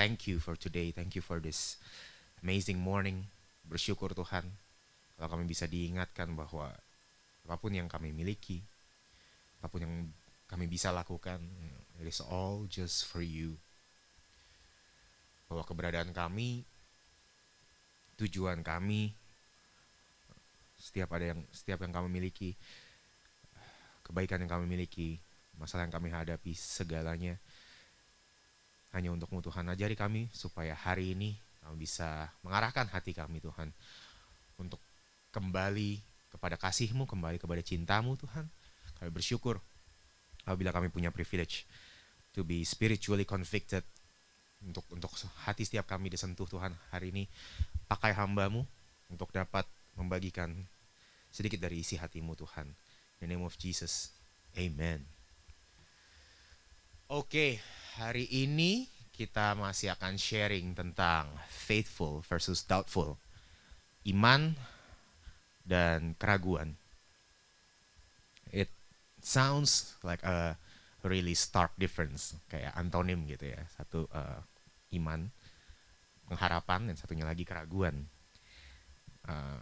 thank you for today. Thank you for this amazing morning. Bersyukur Tuhan kalau kami bisa diingatkan bahwa apa pun yang kami miliki, apa pun yang kami bisa lakukan, it is all just for you. Bahwa keberadaan kami, tujuan kami, setiap ada yang setiap yang kami miliki, kebaikan yang kami miliki, masalah yang kami hadapi, segalanya hanya untukmu Tuhan ajari kami supaya hari ini kami bisa mengarahkan hati kami Tuhan untuk kembali kepada kasihmu, kembali kepada cintamu Tuhan. Kami bersyukur apabila kami punya privilege to be spiritually convicted untuk untuk hati setiap kami disentuh Tuhan hari ini pakai hambamu untuk dapat membagikan sedikit dari isi hatimu Tuhan. In the name of Jesus. Amen. Oke, hari ini kita masih akan sharing tentang faithful versus doubtful. Iman dan keraguan. It sounds like a really stark difference, kayak antonim gitu ya. Satu uh, iman, pengharapan, dan satunya lagi keraguan. Uh,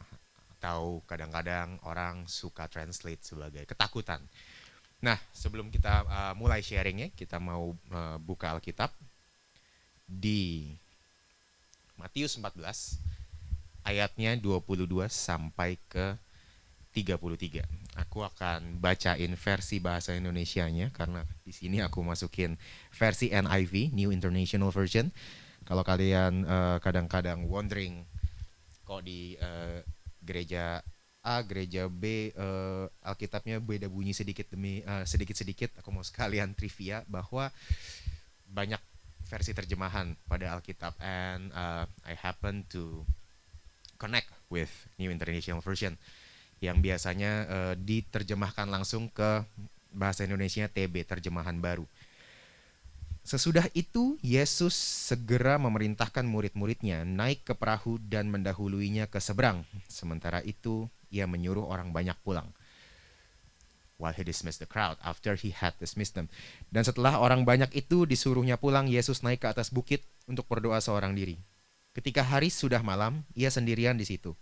atau kadang-kadang orang suka translate sebagai ketakutan. Nah, sebelum kita uh, mulai sharingnya, kita mau uh, buka Alkitab di Matius 14 ayatnya 22 sampai ke 33. Aku akan bacain versi bahasa Indonesianya karena di sini aku masukin versi NIV, New International Version. Kalau kalian kadang-kadang uh, wondering kok di uh, gereja A, gereja B, uh, Alkitabnya beda bunyi sedikit demi uh, sedikit-sedikit. Aku mau sekalian trivia bahwa banyak versi terjemahan pada Alkitab and uh, I happen to connect with New International Version yang biasanya uh, diterjemahkan langsung ke bahasa Indonesia TB terjemahan baru. Sesudah itu Yesus segera memerintahkan murid-muridnya naik ke perahu dan mendahuluinya ke seberang. Sementara itu ia menyuruh orang banyak pulang. While he dismissed the crowd, after he had dismissed them. Dan setelah orang banyak itu disuruhnya pulang, Yesus naik ke atas bukit untuk berdoa seorang diri. Ketika hari sudah malam, ia sendirian di situ.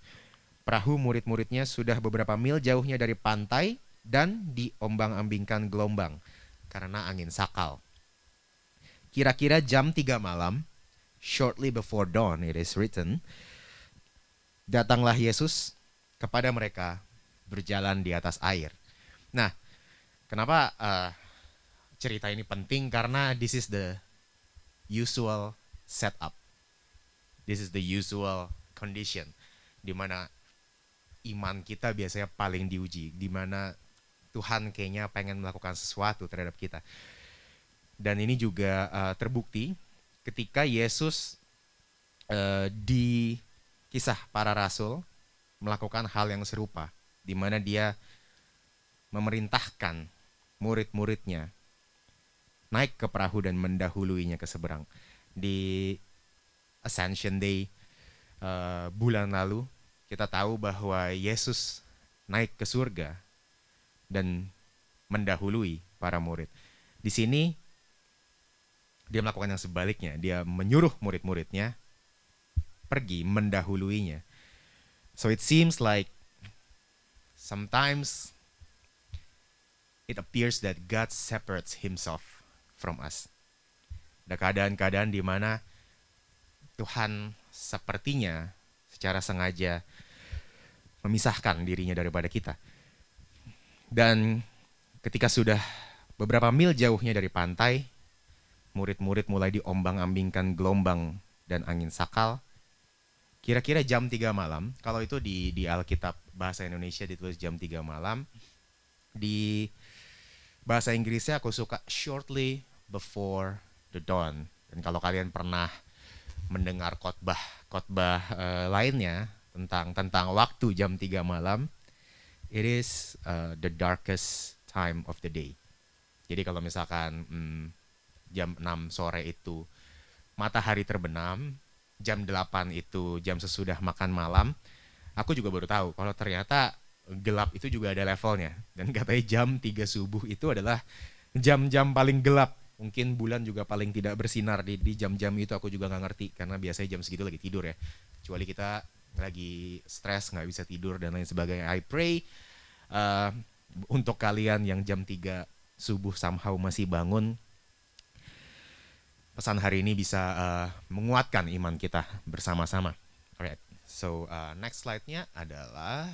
Perahu murid-muridnya sudah beberapa mil jauhnya dari pantai dan diombang-ambingkan gelombang karena angin sakal. Kira-kira jam 3 malam, shortly before dawn it is written, datanglah Yesus kepada mereka berjalan di atas air. Nah, kenapa uh, cerita ini penting? Karena this is the usual setup. This is the usual condition di mana iman kita biasanya paling diuji, di mana Tuhan kayaknya pengen melakukan sesuatu terhadap kita. Dan ini juga uh, terbukti ketika Yesus uh, di kisah para rasul melakukan hal yang serupa, di mana dia memerintahkan murid-muridnya naik ke perahu dan mendahuluinya ke seberang. Di Ascension Day uh, bulan lalu, kita tahu bahwa Yesus naik ke surga dan mendahului para murid. Di sini dia melakukan yang sebaliknya, dia menyuruh murid-muridnya pergi mendahuluinya. So it seems like sometimes it appears that God separates himself from us. Ada keadaan-keadaan di mana Tuhan sepertinya secara sengaja memisahkan dirinya daripada kita. Dan ketika sudah beberapa mil jauhnya dari pantai, murid-murid mulai diombang-ambingkan gelombang dan angin sakal. Kira-kira jam 3 malam, kalau itu di di Alkitab bahasa Indonesia ditulis jam 3 malam, di bahasa Inggrisnya aku suka shortly before the dawn Dan kalau kalian pernah mendengar khotbah khotbah uh, lainnya tentang tentang waktu jam 3 malam, it is uh, the darkest time of the day. Jadi kalau misalkan hmm, jam 6 sore itu matahari terbenam, jam 8 itu jam sesudah makan malam, aku juga baru tahu kalau ternyata gelap itu juga ada levelnya. Dan katanya jam 3 subuh itu adalah jam-jam paling gelap. Mungkin bulan juga paling tidak bersinar di, jam-jam itu aku juga nggak ngerti karena biasanya jam segitu lagi tidur ya. Kecuali kita lagi stres nggak bisa tidur dan lain sebagainya. I pray uh, untuk kalian yang jam 3 subuh somehow masih bangun pesan hari ini bisa uh, menguatkan iman kita bersama-sama. Alright, so uh, next slide-nya adalah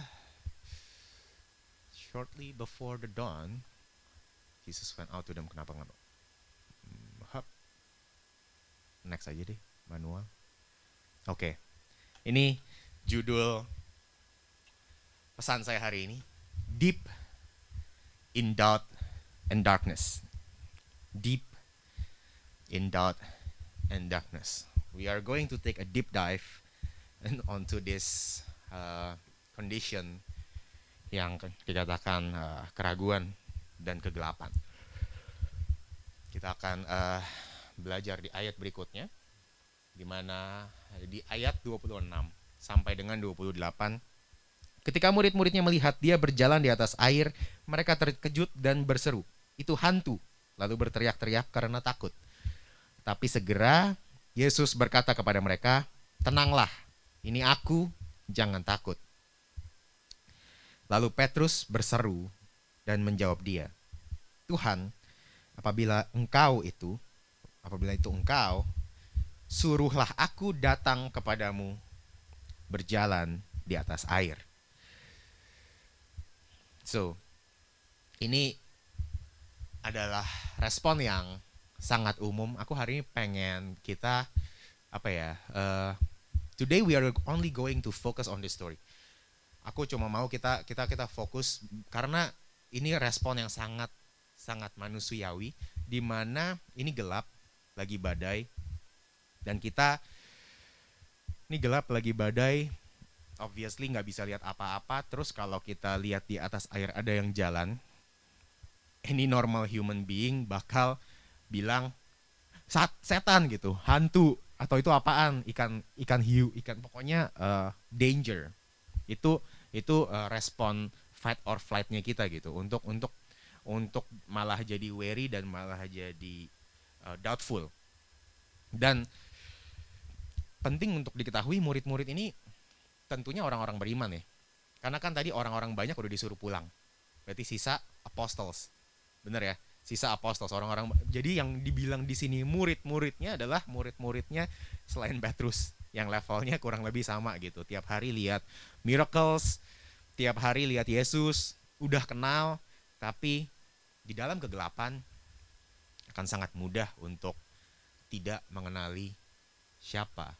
shortly before the dawn, Jesus went out to them. Kenapa nggak? Hmm, Next aja deh, manual. Oke, okay. ini judul pesan saya hari ini. Deep in doubt and darkness. Deep in doubt and darkness. We are going to take a deep dive onto this uh, condition yang dikatakan uh, keraguan dan kegelapan. Kita akan uh, belajar di ayat berikutnya, di mana di ayat 26 sampai dengan 28, ketika murid-muridnya melihat dia berjalan di atas air, mereka terkejut dan berseru, itu hantu, lalu berteriak-teriak karena takut. Tapi segera Yesus berkata kepada mereka, tenanglah, ini aku, jangan takut. Lalu Petrus berseru dan menjawab dia, Tuhan, apabila engkau itu, apabila itu engkau, suruhlah aku datang kepadamu berjalan di atas air. So, ini adalah respon yang sangat umum. Aku hari ini pengen kita apa ya? Uh, today we are only going to focus on this story. Aku cuma mau kita kita kita fokus karena ini respon yang sangat sangat manusiawi di mana ini gelap lagi badai dan kita ini gelap lagi badai obviously nggak bisa lihat apa-apa terus kalau kita lihat di atas air ada yang jalan any normal human being bakal bilang Sat, setan gitu hantu atau itu apaan ikan ikan hiu ikan pokoknya uh, danger itu itu uh, respon fight or flightnya kita gitu untuk untuk untuk malah jadi wary dan malah jadi uh, doubtful. Dan penting untuk diketahui murid-murid ini tentunya orang-orang beriman ya. Karena kan tadi orang-orang banyak udah disuruh pulang. Berarti sisa apostles. Bener ya? Sisa apostles orang-orang. Jadi yang dibilang di sini murid-muridnya adalah murid-muridnya selain Petrus yang levelnya kurang lebih sama gitu. Tiap hari lihat miracles, tiap hari lihat Yesus, udah kenal, tapi di dalam kegelapan akan sangat mudah untuk tidak mengenali siapa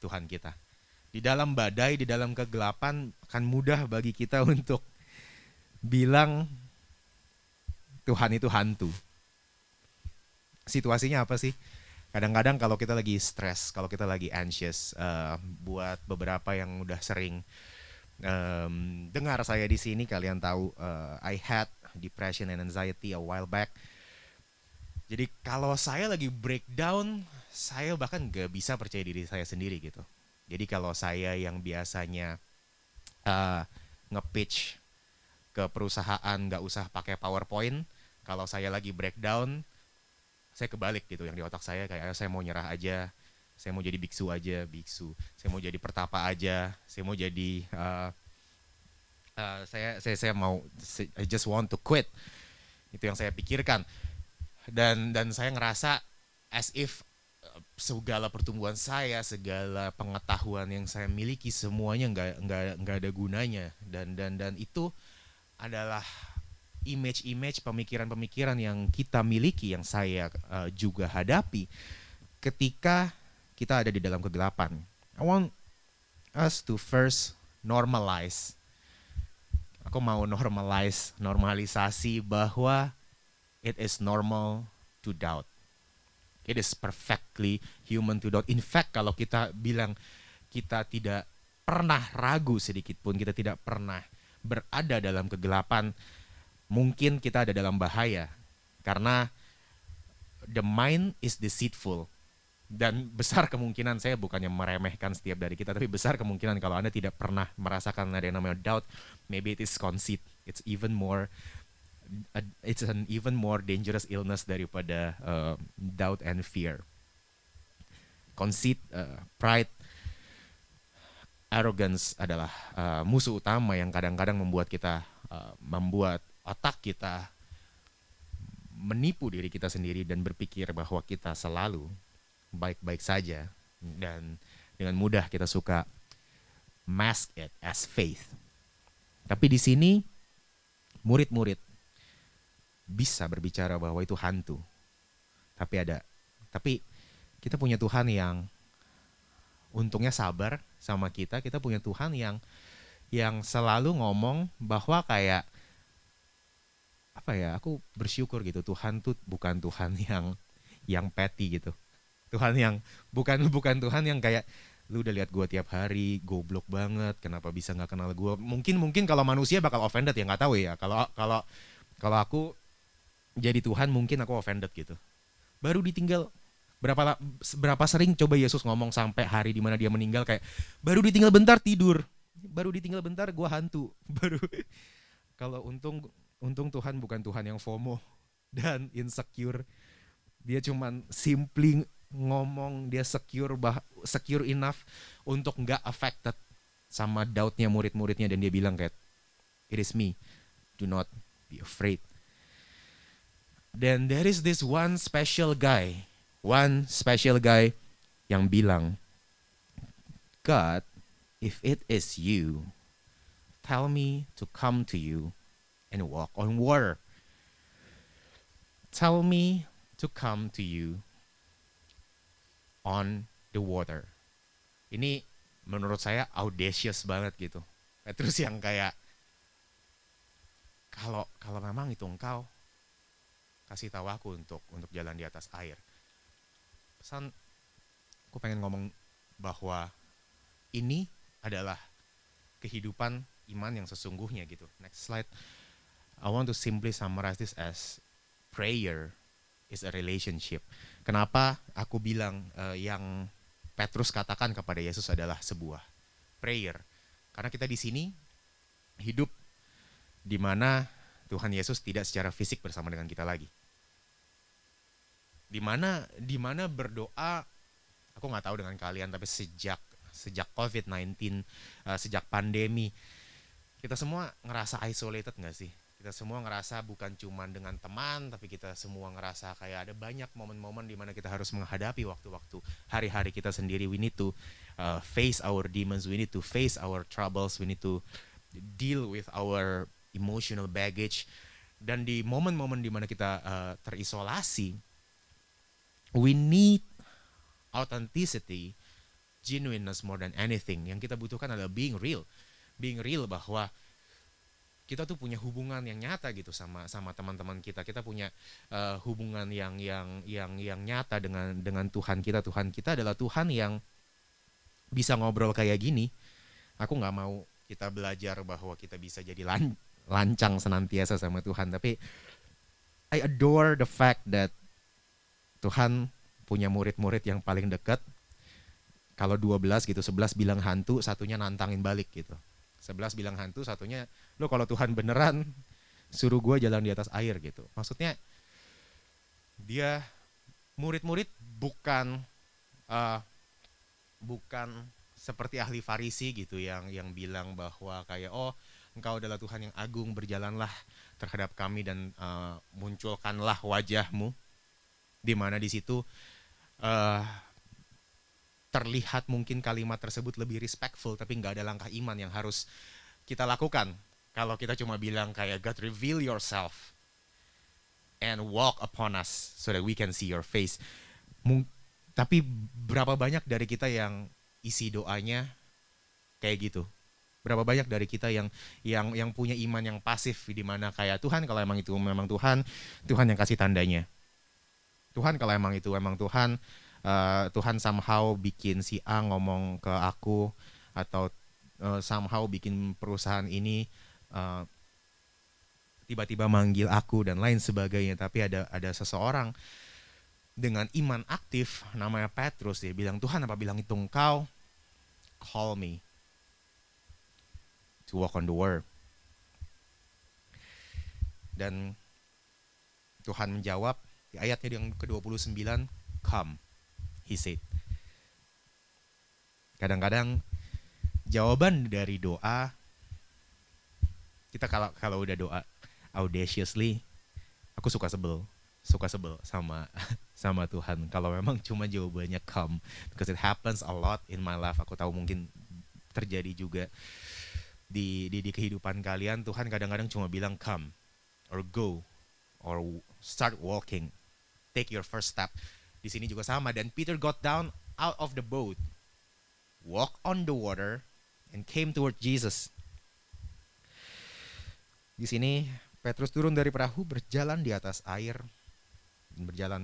Tuhan kita. Di dalam badai, di dalam kegelapan akan mudah bagi kita untuk bilang Tuhan itu hantu. Situasinya apa sih? Kadang-kadang kalau kita lagi stres, kalau kita lagi anxious, uh, buat beberapa yang udah sering um, dengar saya di sini kalian tahu uh, I had depression and anxiety a while back. Jadi kalau saya lagi breakdown, saya bahkan gak bisa percaya diri saya sendiri gitu. Jadi kalau saya yang biasanya uh, nge-pitch ke perusahaan nggak usah pakai PowerPoint, kalau saya lagi breakdown, saya kebalik gitu yang di otak saya kayak saya mau nyerah aja, saya mau jadi biksu aja biksu. Saya mau jadi pertapa aja saya mau jadi uh, uh, saya saya saya mau I just want to quit. Itu yang saya pikirkan. Dan dan saya ngerasa as if segala pertumbuhan saya segala pengetahuan yang saya miliki semuanya nggak nggak nggak ada gunanya. Dan dan dan itu adalah image-image pemikiran-pemikiran yang kita miliki yang saya uh, juga hadapi ketika kita ada di dalam kegelapan. I want us to first normalize. Aku mau normalize, normalisasi bahwa it is normal to doubt. It is perfectly human to doubt. In fact, kalau kita bilang kita tidak pernah ragu sedikit pun, kita tidak pernah berada dalam kegelapan, mungkin kita ada dalam bahaya. Karena the mind is deceitful. Dan besar kemungkinan saya bukannya meremehkan setiap dari kita, tapi besar kemungkinan kalau Anda tidak pernah merasakan ada yang namanya doubt, maybe it is conceit. It's even more it's an even more dangerous illness daripada uh, doubt and fear. Conceit, uh, pride, arrogance adalah uh, musuh utama yang kadang-kadang membuat kita uh, membuat otak kita menipu diri kita sendiri dan berpikir bahwa kita selalu baik-baik saja dan dengan mudah kita suka mask it as faith. Tapi di sini murid-murid bisa berbicara bahwa itu hantu. Tapi ada tapi kita punya Tuhan yang untungnya sabar sama kita. Kita punya Tuhan yang yang selalu ngomong bahwa kayak apa ya? Aku bersyukur gitu. Tuhan tuh bukan Tuhan yang yang petty gitu. Tuhan yang bukan bukan Tuhan yang kayak lu udah lihat gue tiap hari goblok banget kenapa bisa nggak kenal gue mungkin mungkin kalau manusia bakal offended ya nggak tahu ya kalau kalau kalau aku jadi Tuhan mungkin aku offended gitu. Baru ditinggal berapa berapa sering coba Yesus ngomong sampai hari di mana dia meninggal kayak baru ditinggal bentar tidur, baru ditinggal bentar gua hantu, baru kalau untung untung Tuhan bukan Tuhan yang FOMO dan insecure. Dia cuman simply ngomong dia secure bah secure enough untuk nggak affected sama doubtnya murid-muridnya. Dan dia bilang kayak it is me. Do not be afraid. Then there is this one special guy, one special guy yang bilang, God, if it is you, tell me to come to you and walk on water. Tell me to come to you on the water. Ini menurut saya audacious banget gitu. Terus yang kayak kalau kalau memang itu engkau kasih tahu aku untuk untuk jalan di atas air. Pesan aku pengen ngomong bahwa ini adalah kehidupan iman yang sesungguhnya gitu. Next slide. I want to simply summarize this as prayer is a relationship. Kenapa aku bilang uh, yang Petrus katakan kepada Yesus adalah sebuah prayer? Karena kita di sini hidup di mana Tuhan Yesus tidak secara fisik bersama dengan kita lagi di mana di mana berdoa aku nggak tahu dengan kalian tapi sejak sejak COVID-19 uh, eh, sejak pandemi kita semua ngerasa isolated nggak sih kita semua ngerasa bukan cuma dengan teman tapi kita semua ngerasa kayak ada banyak momen-momen di mana kita harus menghadapi waktu-waktu hari-hari kita sendiri we need to uh, face our demons we need to face our troubles we need to deal with our emotional baggage dan di momen-momen di mana kita uh, terisolasi we need authenticity, genuineness more than anything. Yang kita butuhkan adalah being real. Being real bahwa kita tuh punya hubungan yang nyata gitu sama sama teman-teman kita. Kita punya uh, hubungan yang yang yang yang nyata dengan dengan Tuhan kita. Tuhan kita adalah Tuhan yang bisa ngobrol kayak gini. Aku nggak mau kita belajar bahwa kita bisa jadi lan lancang senantiasa sama Tuhan, tapi I adore the fact that Tuhan punya murid-murid yang paling dekat. Kalau 12 gitu, 11 bilang hantu, satunya nantangin balik gitu. 11 bilang hantu, satunya, lo kalau Tuhan beneran suruh gue jalan di atas air gitu. Maksudnya dia murid-murid bukan uh, bukan seperti ahli Farisi gitu yang yang bilang bahwa kayak oh engkau adalah Tuhan yang agung berjalanlah terhadap kami dan uh, munculkanlah wajahmu di mana di situ uh, terlihat mungkin kalimat tersebut lebih respectful tapi nggak ada langkah iman yang harus kita lakukan. Kalau kita cuma bilang kayak God reveal yourself and walk upon us so that we can see your face. Mung tapi berapa banyak dari kita yang isi doanya kayak gitu? Berapa banyak dari kita yang yang yang punya iman yang pasif di mana kayak Tuhan kalau emang itu memang Tuhan Tuhan yang kasih tandanya. Tuhan kalau emang itu emang Tuhan uh, Tuhan somehow bikin si A ngomong ke aku atau uh, somehow bikin perusahaan ini uh, tiba-tiba manggil aku dan lain sebagainya. Tapi ada ada seseorang dengan iman aktif namanya Petrus dia bilang Tuhan apa bilang itu engkau? Call me to walk on the word. Dan Tuhan menjawab di ayatnya yang ke-29 come he said kadang-kadang jawaban dari doa kita kalau kalau udah doa audaciously aku suka sebel suka sebel sama sama Tuhan. Kalau memang cuma jawabannya come because it happens a lot in my life. Aku tahu mungkin terjadi juga di di, di kehidupan kalian Tuhan kadang-kadang cuma bilang come or go or start walking. Take your first step di sini juga sama. Dan Peter got down out of the boat walk on the water and came toward Jesus. Di sini Petrus turun dari perahu berjalan di atas air dan berjalan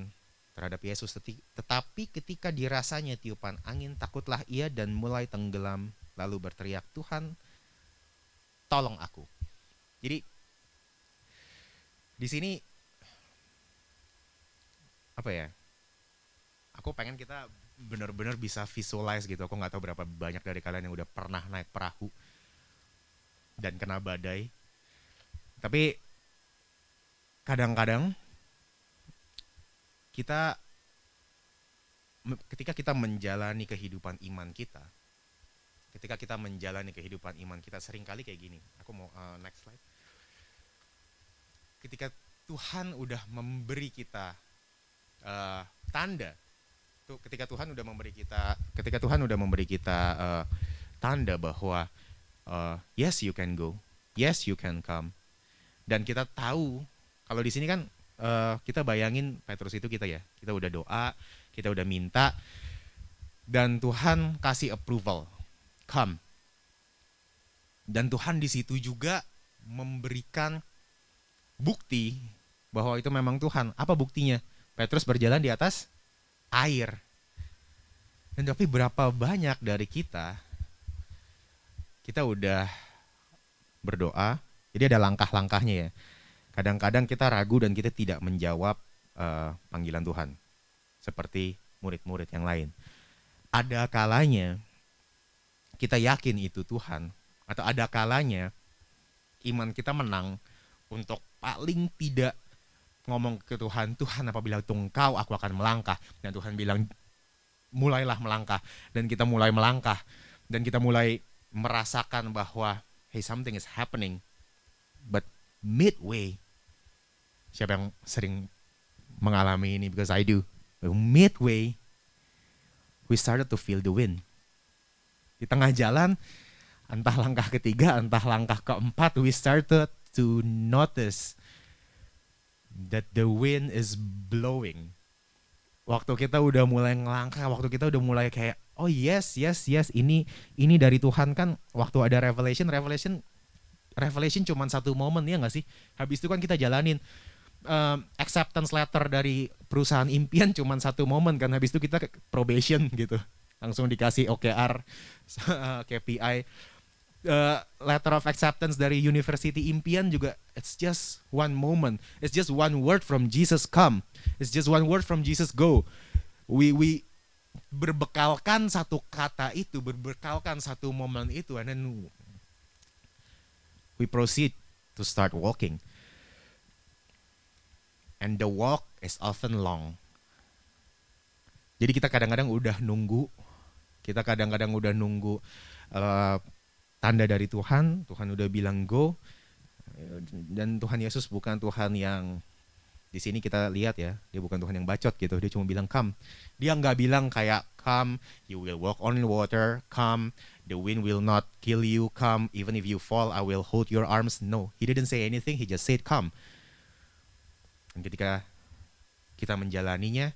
terhadap Yesus. Tetapi ketika dirasanya tiupan angin takutlah ia dan mulai tenggelam lalu berteriak Tuhan tolong aku. Jadi di sini apa ya aku pengen kita benar-benar bisa visualize gitu aku nggak tahu berapa banyak dari kalian yang udah pernah naik perahu dan kena badai tapi kadang-kadang kita ketika kita menjalani kehidupan iman kita, ketika kita menjalani kehidupan iman kita sering kali kayak gini. Aku mau uh, next slide. Ketika Tuhan udah memberi kita uh, tanda, tuh ketika Tuhan udah memberi kita, ketika Tuhan udah memberi kita uh, tanda bahwa uh, yes you can go, yes you can come, dan kita tahu kalau di sini kan uh, kita bayangin Petrus itu kita ya, kita udah doa, kita udah minta, dan Tuhan kasih approval, come. Dan Tuhan di situ juga memberikan bukti bahwa itu memang Tuhan. Apa buktinya? Petrus berjalan di atas air. Dan tapi berapa banyak dari kita kita udah berdoa, jadi ada langkah-langkahnya ya kadang-kadang kita ragu dan kita tidak menjawab uh, panggilan Tuhan seperti murid-murid yang lain. Ada kalanya kita yakin itu Tuhan atau ada kalanya iman kita menang untuk paling tidak ngomong ke Tuhan, Tuhan apabila itu aku akan melangkah dan Tuhan bilang mulailah melangkah dan kita mulai melangkah dan kita mulai merasakan bahwa hey something is happening but midway Siapa yang sering mengalami ini? Because I do. Midway, we started to feel the wind. Di tengah jalan, entah langkah ketiga, entah langkah keempat, we started to notice that the wind is blowing. Waktu kita udah mulai ngelangkah, waktu kita udah mulai kayak, oh yes, yes, yes, ini ini dari Tuhan kan. Waktu ada revelation, revelation, revelation cuma satu momen ya nggak sih? Habis itu kan kita jalanin uh, acceptance letter dari perusahaan impian cuma satu momen kan habis itu kita probation gitu langsung dikasih OKR KPI uh, letter of acceptance dari university impian juga it's just one moment. It's just one word from Jesus come. It's just one word from Jesus go. We we berbekalkan satu kata itu berbekalkan satu momen itu and then we proceed to start walking. And the walk is often long. Jadi kita kadang-kadang udah nunggu, kita kadang-kadang udah nunggu uh, tanda dari Tuhan, Tuhan udah bilang go, dan Tuhan Yesus bukan Tuhan yang di sini kita lihat ya, dia bukan Tuhan yang bacot gitu, dia cuma bilang come. Dia nggak bilang kayak come, you will walk on water, come, the wind will not kill you, come, even if you fall, I will hold your arms. No, he didn't say anything, he just said come. Dan ketika kita menjalaninya,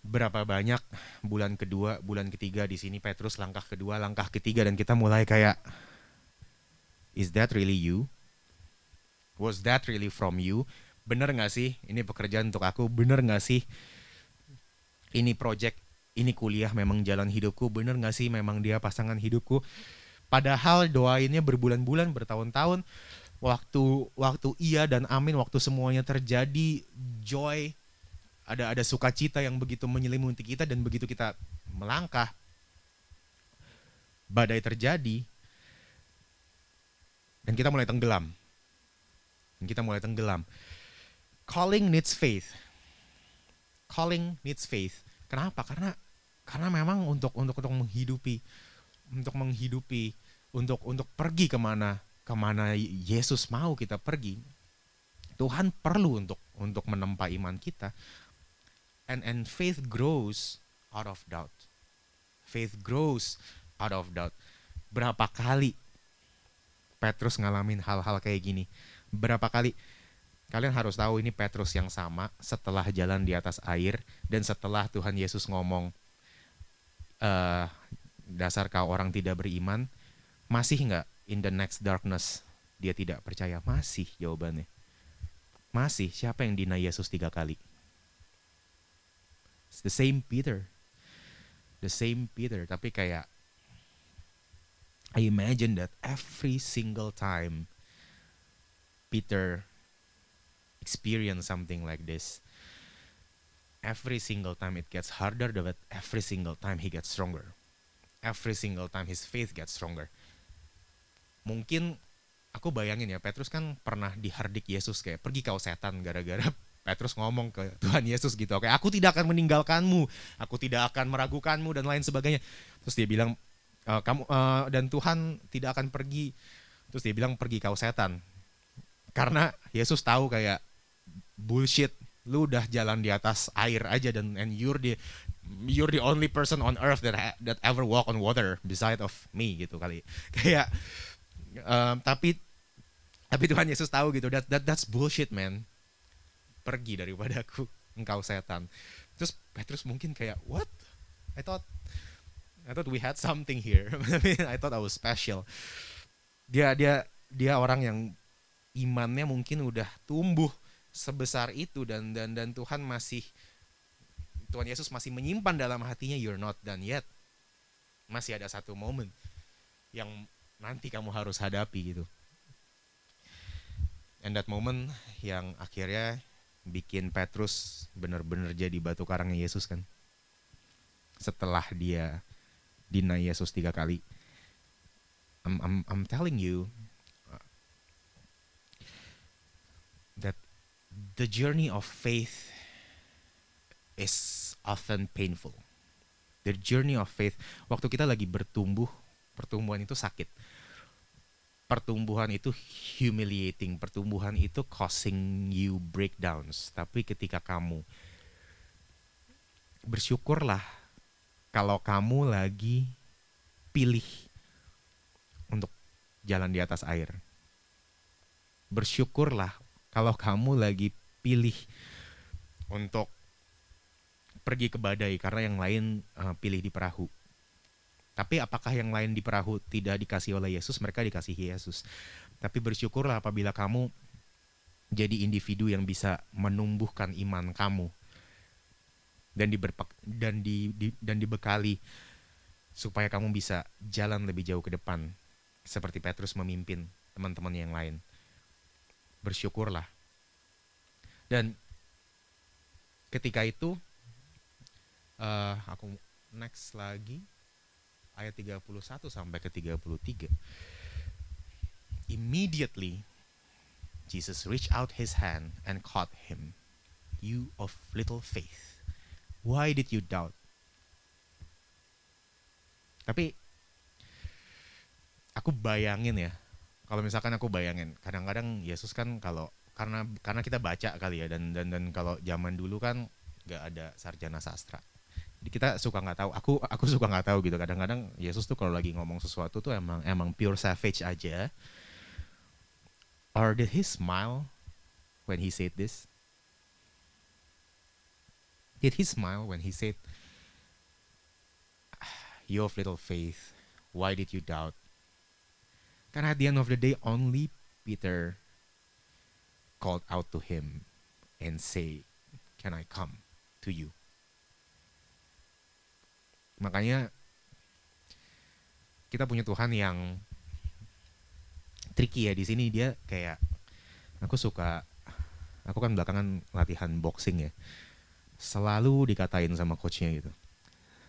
berapa banyak bulan kedua, bulan ketiga di sini Petrus langkah kedua, langkah ketiga dan kita mulai kayak is that really you? Was that really from you? bener nggak sih? Ini pekerjaan untuk aku. Bener nggak sih? Ini project ini kuliah memang jalan hidupku. Bener nggak sih? Memang dia pasangan hidupku. Padahal doainnya berbulan-bulan bertahun-tahun waktu waktu iya dan amin waktu semuanya terjadi joy ada ada sukacita yang begitu menyelimuti kita dan begitu kita melangkah. Badai terjadi. Dan kita mulai tenggelam. Dan kita mulai tenggelam. Calling needs faith. Calling needs faith. Kenapa? Karena karena memang untuk untuk untuk menghidupi untuk menghidupi untuk untuk pergi ke mana ke mana Yesus mau kita pergi Tuhan perlu untuk untuk menempa iman kita and and faith grows out of doubt. Faith grows out of doubt. Berapa kali Petrus ngalamin hal-hal kayak gini? Berapa kali? Kalian harus tahu ini Petrus yang sama setelah jalan di atas air dan setelah Tuhan Yesus ngomong uh, dasar kau orang tidak beriman? Masih nggak in the next darkness? Dia tidak percaya. Masih jawabannya. Masih. Siapa yang dina Yesus tiga kali It's the same Peter. The same Peter. Tapi kayak I imagine that every single time Peter experience something like this, every single time it gets harder, but every single time he gets stronger. Every single time his faith gets stronger. Mungkin aku bayangin ya Petrus kan pernah dihardik Yesus kayak pergi kau setan gara-gara Petrus ngomong ke Tuhan Yesus gitu, oke, aku tidak akan meninggalkanmu, aku tidak akan meragukanmu dan lain sebagainya. Terus dia bilang, e, kamu uh, dan Tuhan tidak akan pergi. Terus dia bilang pergi kau setan, karena Yesus tahu kayak bullshit, lu udah jalan di atas air aja dan and you're the you're the only person on earth that that ever walk on water beside of me gitu kali. Kayak um, tapi tapi Tuhan Yesus tahu gitu that that that's bullshit man pergi daripada aku. Engkau setan. Terus Petrus mungkin kayak what? I thought I thought we had something here. I thought I was special. Dia dia dia orang yang imannya mungkin udah tumbuh sebesar itu dan dan dan Tuhan masih Tuhan Yesus masih menyimpan dalam hatinya you're not done yet. Masih ada satu momen yang nanti kamu harus hadapi gitu. And that moment yang akhirnya bikin Petrus benar-benar jadi batu karangnya Yesus kan. Setelah dia deny Yesus tiga kali. I'm, I'm, I'm telling you uh, that the journey of faith is often painful. The journey of faith, waktu kita lagi bertumbuh, pertumbuhan itu sakit pertumbuhan itu humiliating, pertumbuhan itu causing you breakdowns. Tapi ketika kamu bersyukurlah kalau kamu lagi pilih untuk jalan di atas air. Bersyukurlah kalau kamu lagi pilih untuk pergi ke badai karena yang lain uh, pilih di perahu tapi apakah yang lain di perahu tidak dikasih oleh Yesus? Mereka dikasihi Yesus. Tapi bersyukurlah apabila kamu jadi individu yang bisa menumbuhkan iman kamu dan diberpak dan di, di dan dibekali supaya kamu bisa jalan lebih jauh ke depan seperti Petrus memimpin teman-teman yang lain. Bersyukurlah. Dan ketika itu uh, aku next lagi ayat 31 sampai ke 33. Immediately Jesus reached out his hand and caught him. You of little faith, why did you doubt? Tapi aku bayangin ya, kalau misalkan aku bayangin, kadang-kadang Yesus kan kalau karena karena kita baca kali ya dan dan dan kalau zaman dulu kan nggak ada sarjana sastra kita suka nggak tahu. Aku aku suka nggak tahu gitu. Kadang-kadang Yesus tuh kalau lagi ngomong sesuatu tuh emang emang pure savage aja. Or did he smile when he said this? Did he smile when he said you of little faith why did you doubt? Karena at the end of the day only Peter called out to him and say, "Can I come to you?" Makanya kita punya Tuhan yang tricky ya di sini. Dia kayak aku suka aku kan belakangan latihan boxing ya. Selalu dikatain sama coachnya gitu.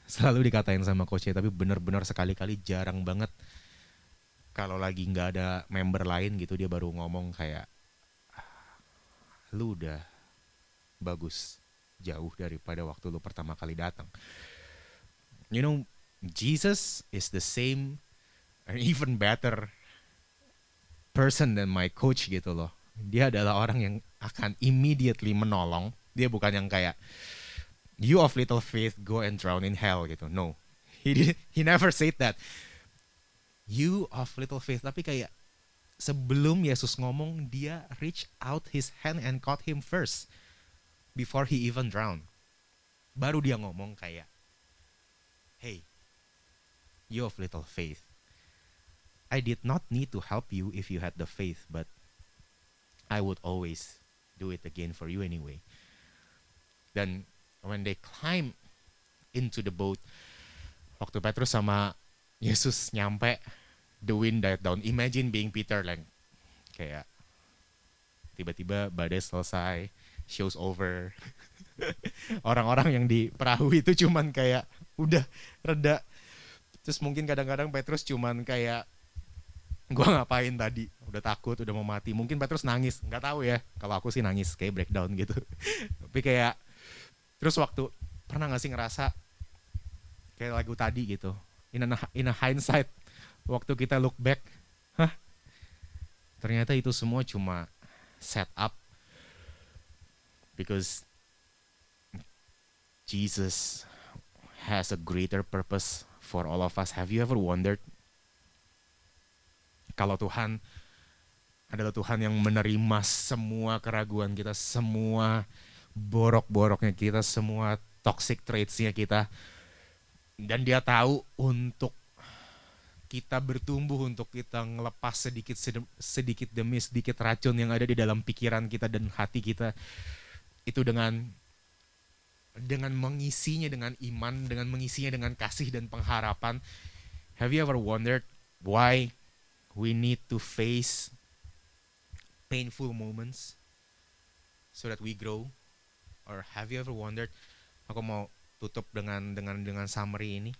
Selalu dikatain sama coachnya tapi bener-bener sekali-kali jarang banget. Kalau lagi nggak ada member lain gitu dia baru ngomong kayak lu udah bagus jauh daripada waktu lu pertama kali datang you know Jesus is the same and even better person than my coach gitu loh. Dia adalah orang yang akan immediately menolong. Dia bukan yang kayak you of little faith go and drown in hell gitu. No. He did, he never said that. You of little faith. Tapi kayak sebelum Yesus ngomong dia reach out his hand and caught him first before he even drown baru dia ngomong kayak hey you of little faith I did not need to help you if you had the faith but I would always do it again for you anyway dan when they climb into the boat waktu Petrus sama Yesus nyampe the wind died down. Imagine being Peter like kayak tiba-tiba badai selesai, show's over. Orang-orang yang di perahu itu cuman kayak udah reda. Terus mungkin kadang-kadang Petrus cuman kayak gua ngapain tadi? Udah takut udah mau mati. Mungkin Petrus nangis. Nggak tahu ya. Kalau aku sih nangis kayak breakdown gitu. Tapi kayak terus waktu pernah nggak sih ngerasa kayak lagu tadi gitu? In a, in a hindsight waktu kita look back, hah, ternyata itu semua cuma set up because Jesus has a greater purpose for all of us. Have you ever wondered kalau Tuhan adalah Tuhan yang menerima semua keraguan kita, semua borok-boroknya kita, semua toxic traitsnya kita, dan Dia tahu untuk kita bertumbuh untuk kita ngelepas sedikit sedikit demi sedikit racun yang ada di dalam pikiran kita dan hati kita itu dengan dengan mengisinya dengan iman, dengan mengisinya dengan kasih dan pengharapan. Have you ever wondered why we need to face painful moments so that we grow? Or have you ever wondered? Aku mau tutup dengan dengan dengan summary ini.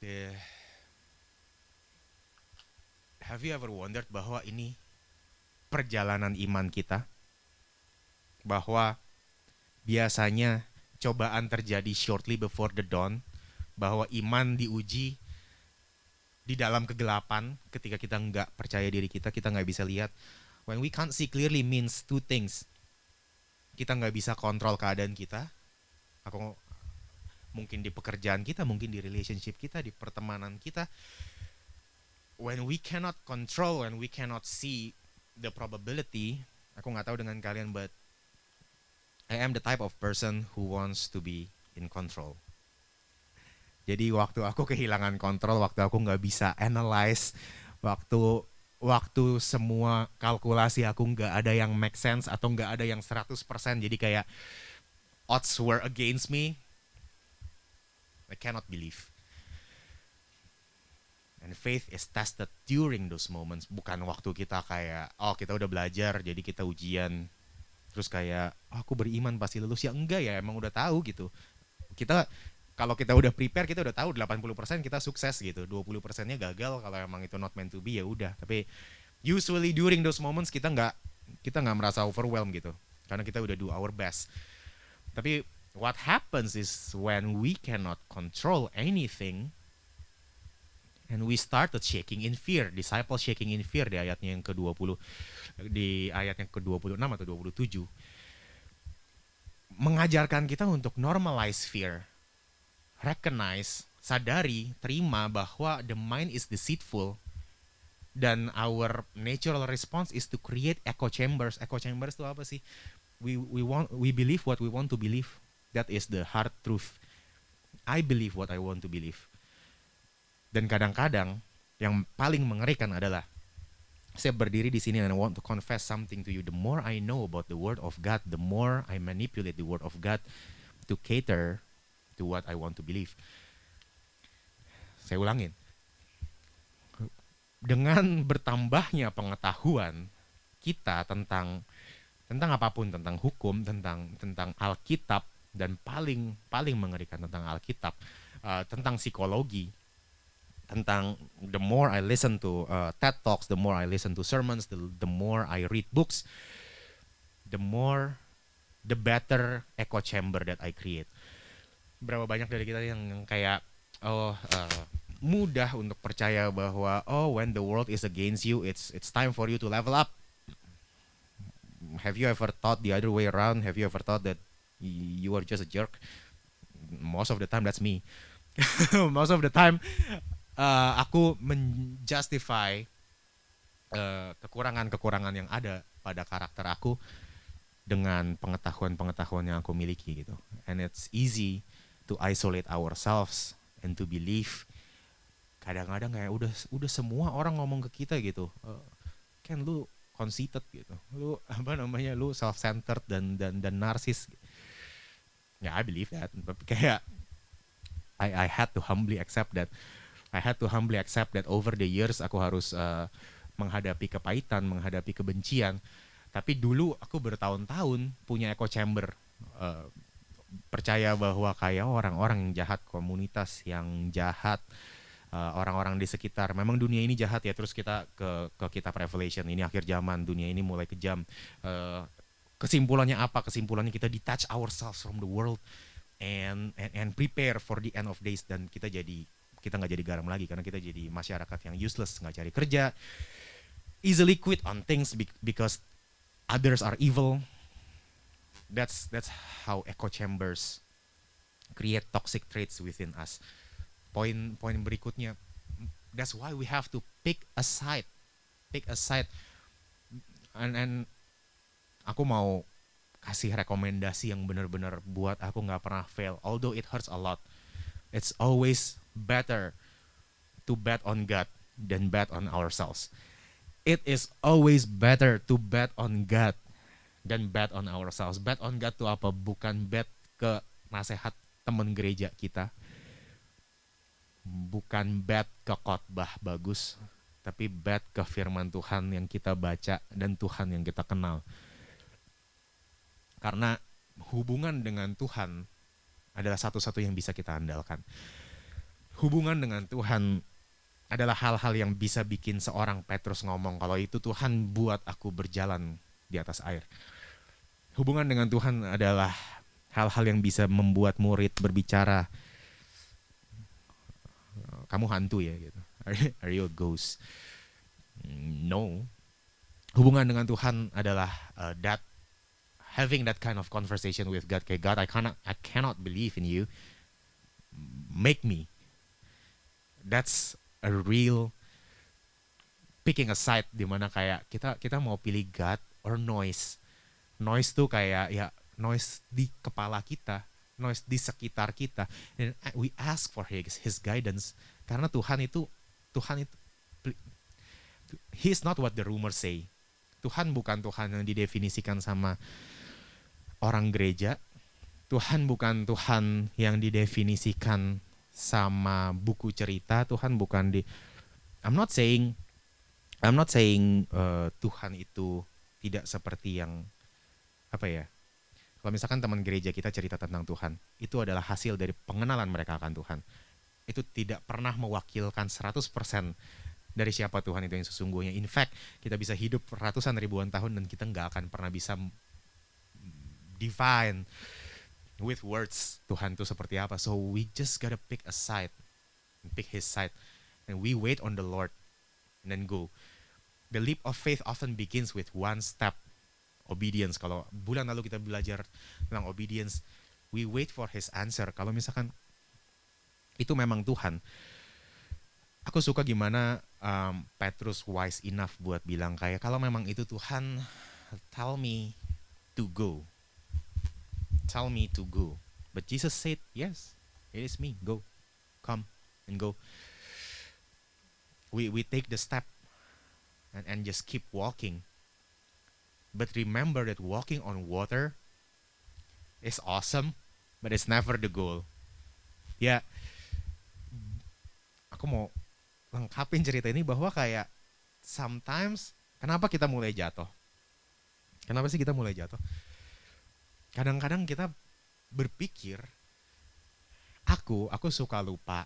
The have you ever wondered bahwa ini perjalanan iman kita? Bahwa biasanya cobaan terjadi shortly before the dawn, bahwa iman diuji di dalam kegelapan ketika kita nggak percaya diri kita, kita nggak bisa lihat. When we can't see clearly means two things. Kita nggak bisa kontrol keadaan kita. Aku mungkin di pekerjaan kita, mungkin di relationship kita, di pertemanan kita, when we cannot control and we cannot see the probability aku nggak tahu dengan kalian but I am the type of person who wants to be in control. Jadi waktu aku kehilangan kontrol waktu aku nggak bisa analyze waktu waktu semua kalkulasi aku nggak ada yang make sense atau nggak ada yang 100% jadi kayak odds were against me I cannot believe. And faith is tested during those moments, bukan waktu kita kayak oh kita udah belajar jadi kita ujian terus kayak oh, aku beriman pasti lulus ya enggak ya emang udah tahu gitu. Kita kalau kita udah prepare kita udah tahu 80% kita sukses gitu. 20 persennya gagal kalau emang itu not meant to be ya udah. Tapi usually during those moments kita nggak kita nggak merasa overwhelmed gitu. Karena kita udah do our best. Tapi what happens is when we cannot control anything And we started shaking in fear. Disciple shaking in fear di ayatnya yang ke-20 di ayat yang ke-26 atau 27 mengajarkan kita untuk normalize fear. Recognize, sadari, terima bahwa the mind is deceitful dan our natural response is to create echo chambers. Echo chambers itu apa sih? We we want we believe what we want to believe. That is the hard truth. I believe what I want to believe. Dan kadang-kadang yang paling mengerikan adalah saya berdiri di sini and I want to confess something to you. The more I know about the word of God, the more I manipulate the word of God to cater to what I want to believe. Saya ulangin. Dengan bertambahnya pengetahuan kita tentang tentang apa pun, tentang hukum, tentang tentang Alkitab dan paling paling mengerikan tentang Alkitab, uh, tentang psikologi, tentang the more I listen to uh, TED Talks, the more I listen to sermons, the the more I read books, the more the better echo chamber that I create. Berapa banyak dari kita yang, kayak oh uh, mudah untuk percaya bahwa oh when the world is against you, it's it's time for you to level up. Have you ever thought the other way around? Have you ever thought that you are just a jerk? Most of the time that's me. Most of the time uh, aku menjustify uh, kekurangan-kekurangan yang ada pada karakter aku dengan pengetahuan-pengetahuan yang aku miliki gitu. And it's easy to isolate ourselves and to believe kadang-kadang kayak udah udah semua orang ngomong ke kita gitu. Uh, kan lu conceited gitu. Lu apa namanya? Lu self-centered dan dan dan narsis. Ya, yeah, I believe that. Tapi kayak I I had to humbly accept that I had to humbly accept that over the years aku harus uh, menghadapi kepahitan, menghadapi kebencian. Tapi dulu aku bertahun-tahun punya echo chamber. Uh, percaya bahwa kayak orang-orang yang jahat, komunitas yang jahat, uh, orang-orang di sekitar. Memang dunia ini jahat ya. Terus kita ke ke kitab Revelation ini akhir zaman, dunia ini mulai kejam. Uh, kesimpulannya apa? Kesimpulannya kita detach ourselves from the world and and, and prepare for the end of days dan kita jadi kita nggak jadi garam lagi karena kita jadi masyarakat yang useless nggak cari kerja easily quit on things because others are evil. That's that's how echo chambers create toxic traits within us. Poin poin berikutnya that's why we have to pick a side pick a side. And and aku mau kasih rekomendasi yang benar-benar buat aku nggak pernah fail although it hurts a lot it's always better to bet on God than bet on ourselves. It is always better to bet on God than bet on ourselves. Bet on God itu apa? Bukan bet ke nasihat teman gereja kita. Bukan bet ke khotbah bagus, tapi bet ke firman Tuhan yang kita baca dan Tuhan yang kita kenal. Karena hubungan dengan Tuhan adalah satu-satu yang bisa kita andalkan hubungan dengan Tuhan adalah hal-hal yang bisa bikin seorang Petrus ngomong kalau itu Tuhan buat aku berjalan di atas air. Hubungan dengan Tuhan adalah hal-hal yang bisa membuat murid berbicara kamu hantu ya gitu. Are you a ghost? No. Hubungan dengan Tuhan adalah uh, that having that kind of conversation with God. Kayak God, I cannot I cannot believe in you. Make me that's a real picking a side di mana kayak kita kita mau pilih God or noise noise tuh kayak ya noise di kepala kita noise di sekitar kita dan we ask for his his guidance karena Tuhan itu Tuhan itu he is not what the rumor say Tuhan bukan Tuhan yang didefinisikan sama orang gereja Tuhan bukan Tuhan yang didefinisikan sama buku cerita Tuhan bukan di I'm not saying I'm not saying uh, Tuhan itu tidak seperti yang apa ya kalau misalkan teman gereja kita cerita tentang Tuhan itu adalah hasil dari pengenalan mereka akan Tuhan. Itu tidak pernah mewakilkan 100% dari siapa Tuhan itu yang sesungguhnya. In fact kita bisa hidup ratusan ribuan tahun dan kita nggak akan pernah bisa define with words Tuhan itu seperti apa. So we just gotta pick a side, pick His side, and we wait on the Lord, and then go. The leap of faith often begins with one step, obedience. Kalau bulan lalu kita belajar tentang obedience, we wait for His answer. Kalau misalkan itu memang Tuhan, aku suka gimana um, Petrus wise enough buat bilang kayak kalau memang itu Tuhan, tell me to go tell me to go. But Jesus said, Yes, it is me. Go. Come and go. We, we take the step and, and just keep walking. But remember that walking on water is awesome, but it's never the goal. Ya, aku mau lengkapin cerita ini bahwa kayak sometimes kenapa kita mulai jatuh? Kenapa sih kita mulai jatuh? Kadang-kadang kita berpikir aku aku suka lupa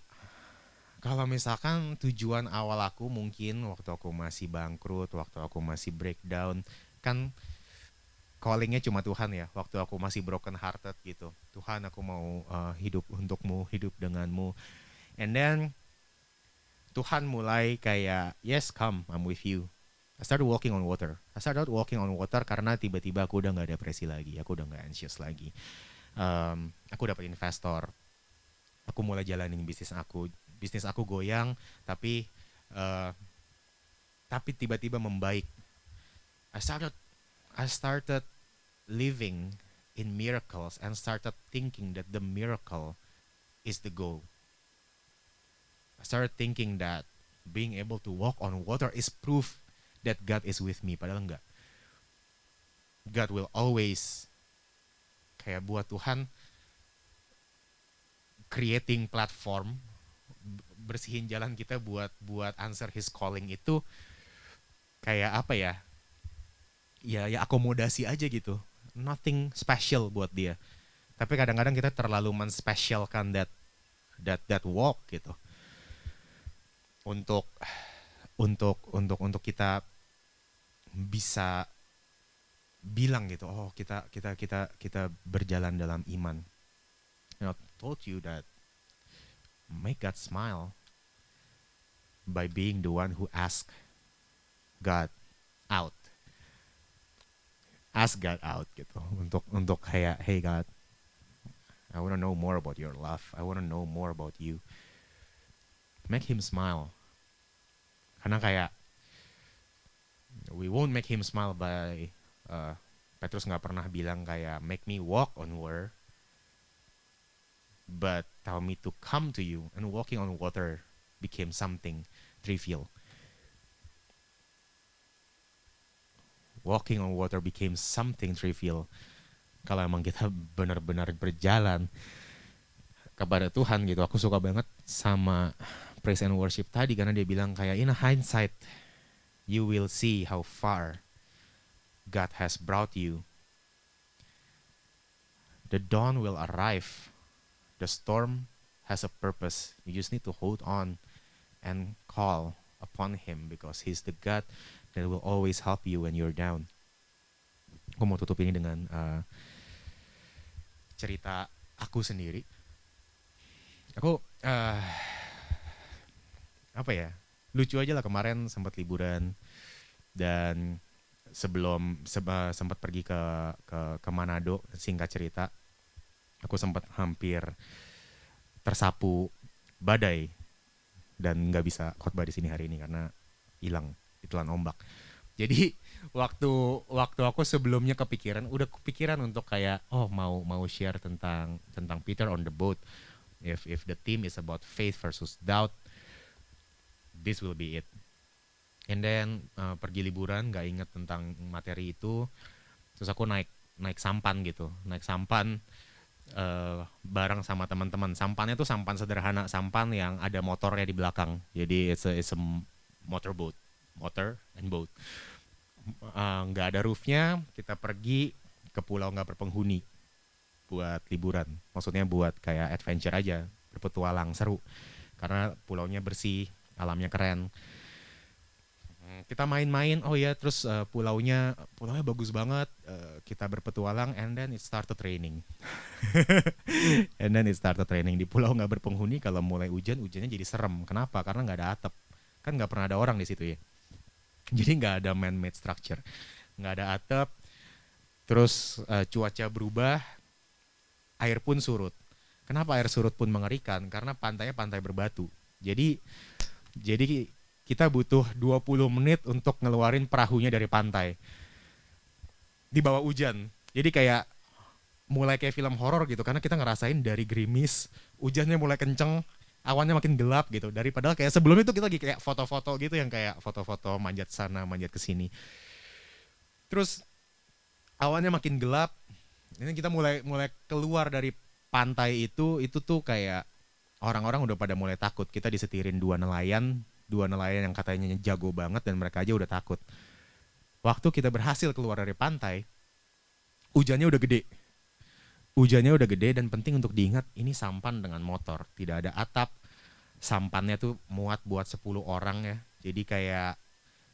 kalau misalkan tujuan awal aku mungkin waktu aku masih bangkrut, waktu aku masih breakdown, kan callingnya cuma Tuhan ya. Waktu aku masih broken hearted gitu, Tuhan aku mau uh, hidup untukmu, hidup denganmu. And then Tuhan mulai kayak yes come I'm with you. I started walking on water. I started walking on water karena tiba-tiba aku udah nggak depresi lagi, aku udah nggak anxious lagi. Um, aku dapat investor, aku mulai jalanin bisnis aku bisnis aku goyang tapi uh, tapi tiba-tiba membaik I started I started living in miracles and started thinking that the miracle is the goal I started thinking that being able to walk on water is proof that God is with me padahal enggak. God will always kayak buat Tuhan creating platform bersihin jalan kita buat buat answer his calling itu kayak apa ya? Ya ya akomodasi aja gitu. Nothing special buat dia. Tapi kadang-kadang kita terlalu menspesialkan that that that walk gitu. Untuk untuk untuk untuk kita bisa bilang gitu oh kita kita kita kita berjalan dalam iman you know told you that make God smile by being the one who ask God out. Ask God out gitu untuk untuk kayak hey God, I want to know more about your love. I want to know more about you. Make him smile. Karena kayak we won't make him smile by uh, Petrus nggak pernah bilang kayak make me walk on water, but tell me to come to you and walking on water became something trivial. Walking on water became something trivial. Kalau emang kita benar-benar berjalan kepada Tuhan gitu, aku suka banget sama praise and worship tadi karena dia bilang kayak in hindsight you will see how far God has brought you. The dawn will arrive. The storm has a purpose. You just need to hold on and call upon Him because He's the God that will always help you when you're down. Aku mau tutup ini dengan uh, cerita aku sendiri. Aku uh, apa ya? Lucu aja lah kemarin sempat liburan dan sebelum sempat pergi ke ke ke Manado singkat cerita aku sempat hampir tersapu badai dan nggak bisa khotbah di sini hari ini karena hilang itulah ombak. Jadi waktu waktu aku sebelumnya kepikiran, udah kepikiran untuk kayak oh mau mau share tentang tentang Peter on the boat. If if the theme is about faith versus doubt, this will be it. And then uh, pergi liburan nggak inget tentang materi itu, terus aku naik naik sampan gitu, naik sampan uh, bareng sama teman-teman. Sampannya tuh sampan sederhana, sampan yang ada motornya di belakang. Jadi it's a, it's a motorboat, motor and boat. Eh, nggak uh, ada roofnya, kita pergi ke pulau nggak berpenghuni buat liburan. Maksudnya buat kayak adventure aja, berpetualang seru. Karena pulaunya bersih, alamnya keren. Kita main-main oh ya terus uh, pulaunya pulaunya bagus banget uh, kita berpetualang and then it started raining and then it started raining di pulau nggak berpenghuni kalau mulai hujan hujannya jadi serem. Kenapa? Karena nggak ada atap. Kan nggak pernah ada orang di situ ya. Jadi nggak ada man-made structure. Nggak ada atap terus uh, cuaca berubah air pun surut. Kenapa air surut pun mengerikan? Karena pantainya pantai berbatu. Jadi jadi kita butuh 20 menit untuk ngeluarin perahunya dari pantai. Di bawah hujan. Jadi kayak mulai kayak film horor gitu karena kita ngerasain dari gerimis, hujannya mulai kenceng, awannya makin gelap gitu daripada kayak sebelum itu kita lagi kayak foto-foto gitu yang kayak foto-foto manjat sana manjat ke sini terus awannya makin gelap ini kita mulai mulai keluar dari pantai itu itu tuh kayak orang-orang udah pada mulai takut. Kita disetirin dua nelayan dua nelayan yang katanya jago banget dan mereka aja udah takut. Waktu kita berhasil keluar dari pantai hujannya udah gede. Hujannya udah gede dan penting untuk diingat ini sampan dengan motor. Tidak ada atap. Sampannya tuh muat buat 10 orang ya. Jadi kayak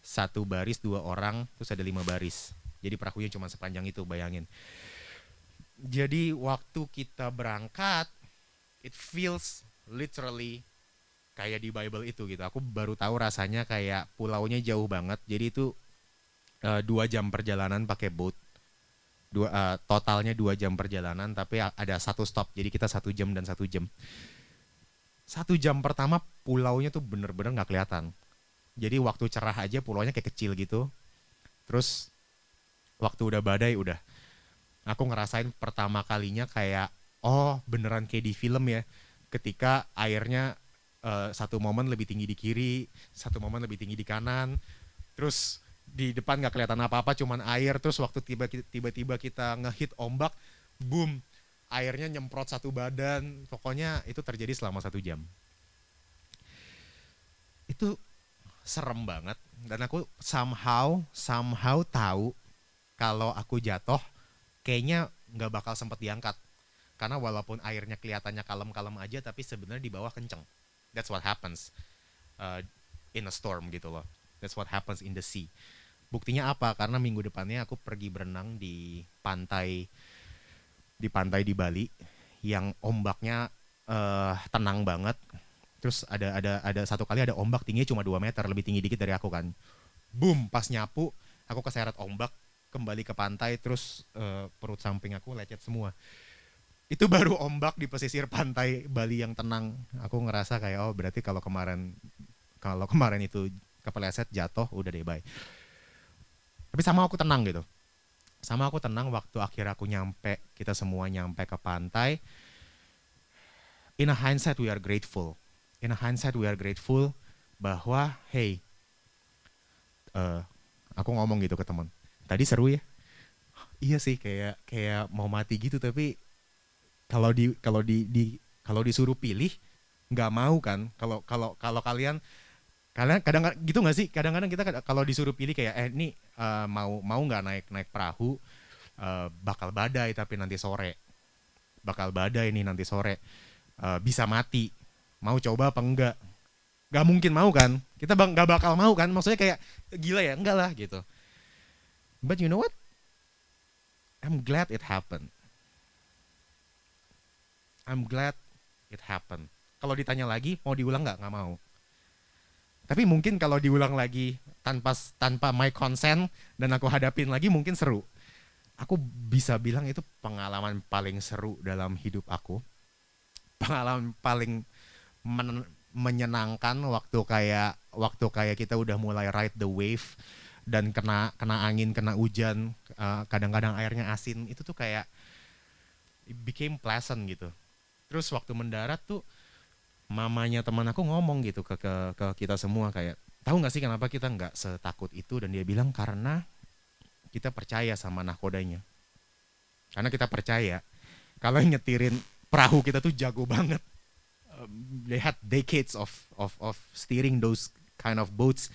satu baris dua orang terus ada lima baris. Jadi perahunya cuma sepanjang itu bayangin. Jadi waktu kita berangkat it feels literally kayak di Bible itu gitu. Aku baru tahu rasanya kayak pulaunya jauh banget. Jadi itu uh, dua jam perjalanan pakai boat. Dua uh, totalnya dua jam perjalanan tapi ada satu stop. Jadi kita satu jam dan satu jam. Satu jam pertama pulaunya tuh bener-bener nggak kelihatan. Jadi waktu cerah aja pulaunya kayak kecil gitu. Terus waktu udah badai udah. Aku ngerasain pertama kalinya kayak oh beneran kayak di film ya ketika airnya uh, satu momen lebih tinggi di kiri satu momen lebih tinggi di kanan terus di depan nggak kelihatan apa-apa cuman air terus waktu tiba-tiba kita ngehit ombak boom airnya nyemprot satu badan. Pokoknya itu terjadi selama satu jam. Itu serem banget dan aku somehow somehow tahu kalau aku jatuh kayaknya nggak bakal sempat diangkat karena walaupun airnya kelihatannya kalem-kalem aja tapi sebenarnya di bawah kenceng that's what happens uh, in a storm gitu loh that's what happens in the sea Buktinya apa? Karena minggu depannya aku pergi berenang di pantai di pantai di Bali yang ombaknya uh, tenang banget. Terus ada ada ada satu kali ada ombak tingginya cuma 2 meter, lebih tinggi dikit dari aku kan. Boom, pas nyapu aku keseret ombak kembali ke pantai terus uh, perut samping aku lecet semua. Itu baru ombak di pesisir pantai Bali yang tenang. Aku ngerasa kayak oh berarti kalau kemarin kalau kemarin itu kepeleset jatuh udah deh bye. Tapi sama aku tenang gitu. Sama aku tenang waktu akhir aku nyampe kita semua nyampe ke pantai. In a hindsight we are grateful. In a hindsight we are grateful bahwa hey uh, aku ngomong gitu ke teman tadi seru ya. Iya sih kayak kayak mau mati gitu tapi kalau di kalau di, di kalau disuruh pilih nggak mau kan. Kalau kalau kalau kalian kalian kadang gitu nggak sih? Kadang-kadang kita kalau disuruh pilih kayak eh ini uh, mau mau nggak naik naik perahu uh, bakal badai tapi nanti sore. Bakal badai nih nanti sore. Uh, bisa mati. Mau coba apa enggak? Nggak mungkin mau kan. Kita bang nggak bakal mau kan. Maksudnya kayak gila ya enggak lah gitu. But you know what? I'm glad it happened I'm glad it happened kalau ditanya lagi mau diulang nggak nggak mau tapi mungkin kalau diulang lagi tanpa tanpa my consent dan aku hadapin lagi mungkin seru. Aku bisa bilang itu pengalaman paling seru dalam hidup aku. Pengalaman paling men menyenangkan waktu kayak waktu kayak kita udah mulai ride the wave dan kena kena angin, kena hujan, eh, kadang-kadang airnya asin, itu tuh kayak it became pleasant gitu. Terus waktu mendarat tuh mamanya teman aku ngomong gitu ke ke, ke kita semua kayak tahu nggak sih kenapa kita nggak setakut itu? Dan dia bilang karena kita percaya sama nakodanya karena kita percaya kalau nyetirin perahu kita tuh jago banget. They had decades of of of steering those kind of boats.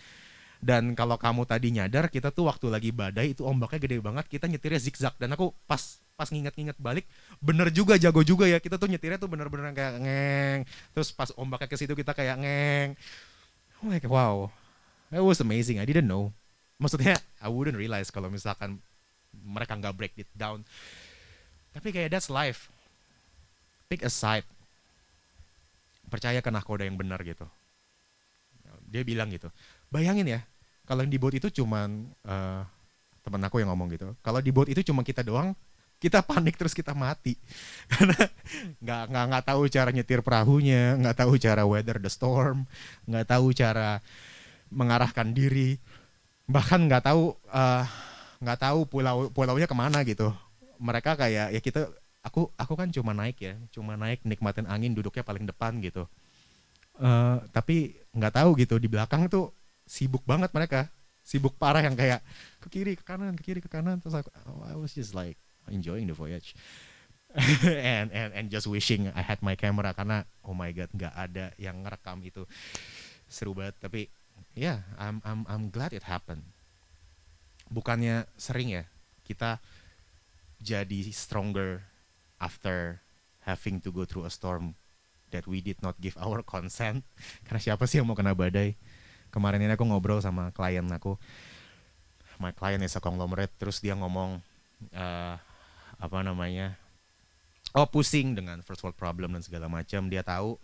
Dan kalau kamu tadi nyadar kita tuh waktu lagi badai itu ombaknya gede banget kita nyetirnya zigzag. Dan aku pas pas nginget-nginget balik bener juga jago juga ya. Kita tuh nyetirnya tuh bener-bener kayak ngeng. Terus pas ombaknya ke situ kita kayak ngeng. Oh like wow. It was amazing. I didn't know. Maksudnya I wouldn't realize kalau misalkan mereka nggak break it down. Tapi kayak that's life. Pick a side. Percaya ke nahkoda yang benar gitu. Dia bilang gitu. Bayangin ya kalau di boat itu cuman uh, temen aku yang ngomong gitu. Kalau di boat itu cuma kita doang kita panik terus kita mati. Karena nggak nggak nggak tahu cara nyetir perahunya nggak tahu cara weather the storm nggak tahu cara mengarahkan diri. Bahkan nggak tahu uh, nggak tahu pulau pulaunya ke mana gitu. Mereka kayak ya kita aku aku kan cuma naik ya cuma naik nikmatin angin duduknya paling depan gitu. Uh, tapi nggak tahu gitu di belakang tuh sibuk banget mereka. Sibuk parah yang kayak ke kiri ke kanan ke kiri ke kanan. Terus aku I was just like enjoying the voyage. And and and just wishing I had my camera karena oh my god nggak ada yang ngerekam itu. Seru banget. Tapi ya yeah, I'm I'm I'm glad it happened. Bukannya sering ya kita jadi stronger after having to go through a storm that we did not give our consent. Karena siapa sih yang mau kena badai? Kemarin ini aku ngobrol sama klien aku. My client is a conglomerate. Terus dia ngomong uh, apa namanya oh pusing dengan first world problem dan segala macam. Dia tahu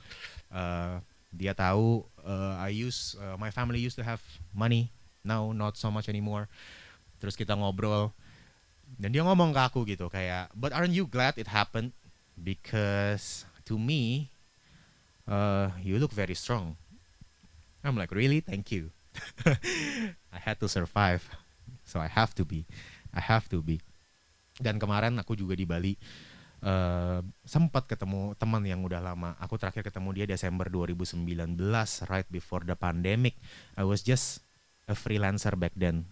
uh, dia tahu uh, I use uh, my family used to have money. Now not so much anymore. Terus kita ngobrol dan dia ngomong ke aku gitu kayak but aren't you glad it happened? Because to me uh, you look very strong. I'm like really? Thank you. I had to survive. So I have to be. I have to be dan kemarin aku juga di Bali uh, sempat ketemu teman yang udah lama. Aku terakhir ketemu dia Desember 2019 right before the pandemic. I was just a freelancer back then.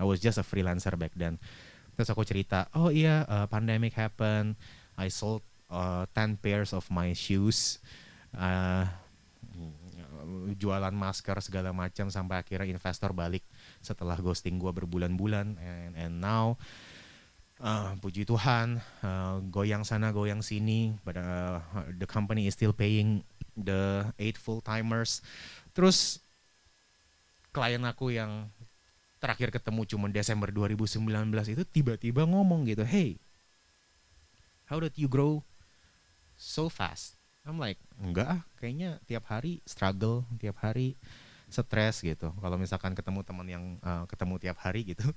I was just a freelancer back then. Terus aku cerita oh iya uh, pandemic happen I sold uh, 10 pairs of my shoes. Uh, jualan masker segala macam sampai akhirnya investor balik setelah ghosting gue berbulan-bulan. And and now uh, puji Tuhan. Uh, goyang sana goyang sini. But uh, the company is still paying the eight full timers terus klien aku yang terakhir ketemu cuma Desember 2019 itu tiba-tiba ngomong gitu hey how did you grow so fast? I'm like enggak kayaknya tiap hari struggle tiap hari stres gitu. Kalau misalkan ketemu teman yang uh, ketemu tiap hari gitu.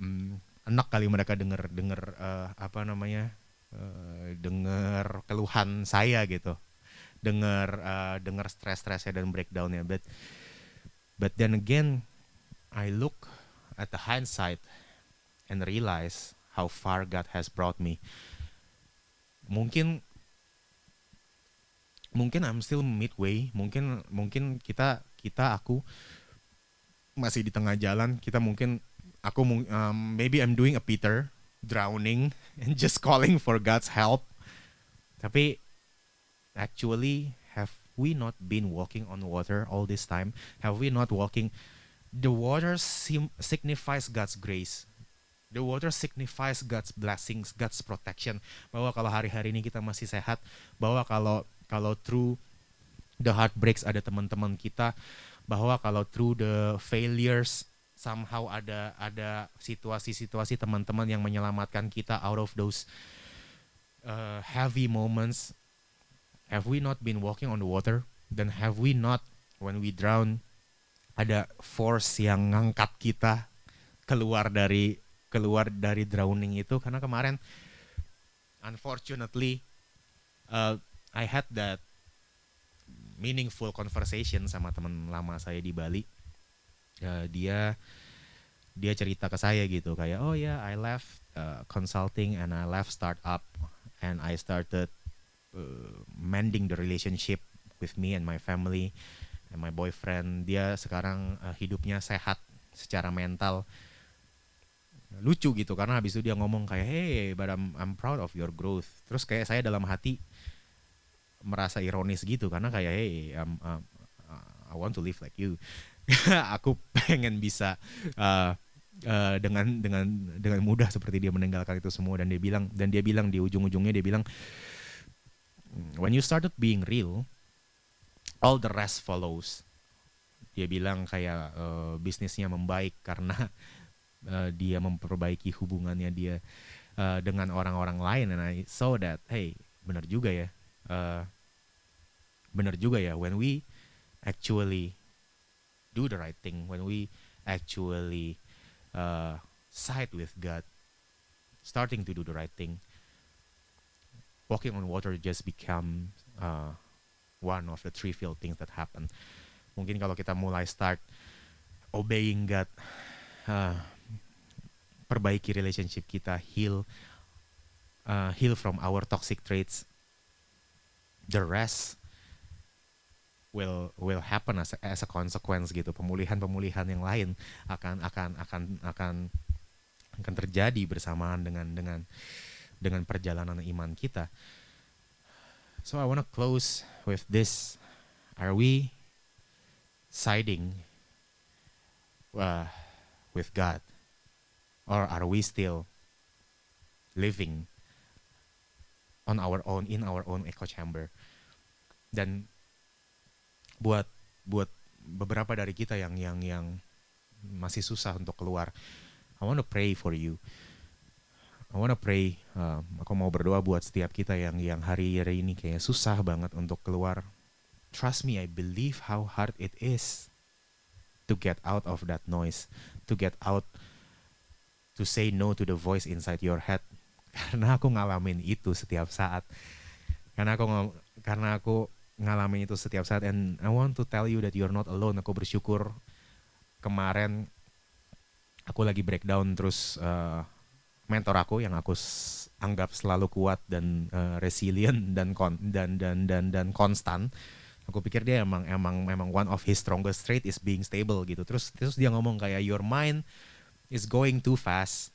Hmm, enak kali mereka denger denger uh, apa namanya uh, denger keluhan saya gitu. Denger uh, denger stres-stresnya dan breakdownnya. But but then again I look at the hindsight and realize how far God has brought me. Mungkin mungkin I'm still midway. Mungkin mungkin kita kita aku masih di tengah jalan. Kita mungkin aku um, maybe I'm doing a Peter drowning and just calling for God's help. Tapi actually have we not been walking on water all this time? Have we not walking? The water sim- signifies God's grace. The water signifies God's blessings, God's protection. Bahwa kalau hari-hari ini kita masih sehat, bahwa kalau kalau through the heartbreaks ada teman-teman kita bahwa kalau through the failures somehow ada ada situasi-situasi teman-teman yang menyelamatkan kita out of those uh, heavy moments. Have we not been walking on the water? Then have we not when we drown ada force yang ngangkat kita keluar dari keluar dari drowning itu? Karena kemarin unfortunately uh, I had that meaningful conversation sama teman lama saya di Bali. Uh, dia dia cerita ke saya gitu kayak oh ya yeah, I left uh, consulting and I left startup and I started uh, mending the relationship with me and my family and my boyfriend. Dia sekarang uh, hidupnya sehat secara mental. Lucu gitu karena habis itu dia ngomong kayak hey but I'm, I'm proud of your growth. Terus kayak saya dalam hati merasa ironis gitu karena kayak hey um, I want to live like you aku pengen bisa uh, uh, dengan dengan dengan mudah seperti dia meninggalkan itu semua dan dia bilang dan dia bilang di ujung-ujungnya dia bilang when you started being real all the rest follows. Dia bilang kayak uh, bisnisnya membaik karena uh, dia memperbaiki hubungannya dia uh, dengan orang-orang lain. And I saw that hey benar juga ya uh, benar juga ya when we actually do the right thing when we actually uh, side with God starting to do the right thing. Walking on water just become uh, one of the trivial things that happen. Mungkin kalau kita mulai start obeying God uh, perbaiki relationship kita heal uh, heal from our toxic traits the rest will will happen as a, as a consequence gitu. Pemulihan pemulihan yang lain akan akan akan akan akan terjadi bersamaan dengan dengan dengan perjalanan iman kita. So I wanna close with this. Are we siding uh, with God? Or are we still living on our own in our own echo chamber? Dan buat buat beberapa dari kita yang yang yang masih susah untuk keluar. I want to pray for you. I want to pray uh, aku mau berdoa buat setiap kita yang yang hari hari ini kayak susah banget untuk keluar. Trust me I believe how hard it is to get out of that noise to get out to say no to the voice inside your head. Karena aku ngalamin itu setiap saat. Karena aku karena aku ngalamin itu setiap saat. And I want to tell you that you're not alone. Aku bersyukur kemarin aku lagi breakdown terus uh, mentor aku yang aku anggap selalu kuat dan uh, resilient dan kon dan dan dan dan konstan. Aku pikir dia emang emang memang one of his strongest trait is being stable gitu. Terus terus dia ngomong kayak your mind is going too fast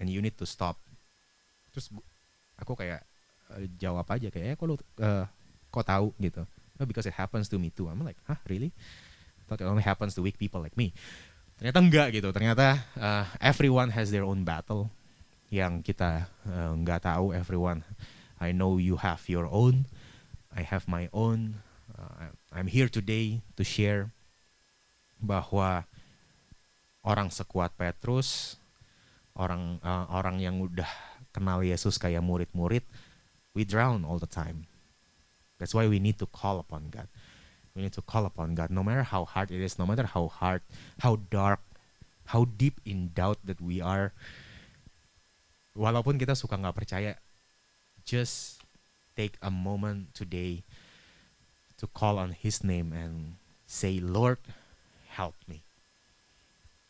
and you need to stop. Terus aku kayak uh, jawab aja kayak eh kok uh, kok tahu gitu. Oh, because it happens to me too. I'm like huh really? Thought it only happens to weak people like me. Ternyata enggak gitu. Ternyata uh, everyone has their own battle yang kita uh, nggak tahu. Everyone I know you have your own. I have my own. Uh, I'm here today to share bahwa orang sekuat Petrus orang uh, orang yang udah kenal Yesus kayak murid-murid we drown all the time That's why we need to call upon God. We need to call upon God, no matter how hard it is, no matter how hard, how dark, how deep in doubt that we are. Walaupun kita suka nggak percaya, just take a moment today to call on His name and say, Lord, help me.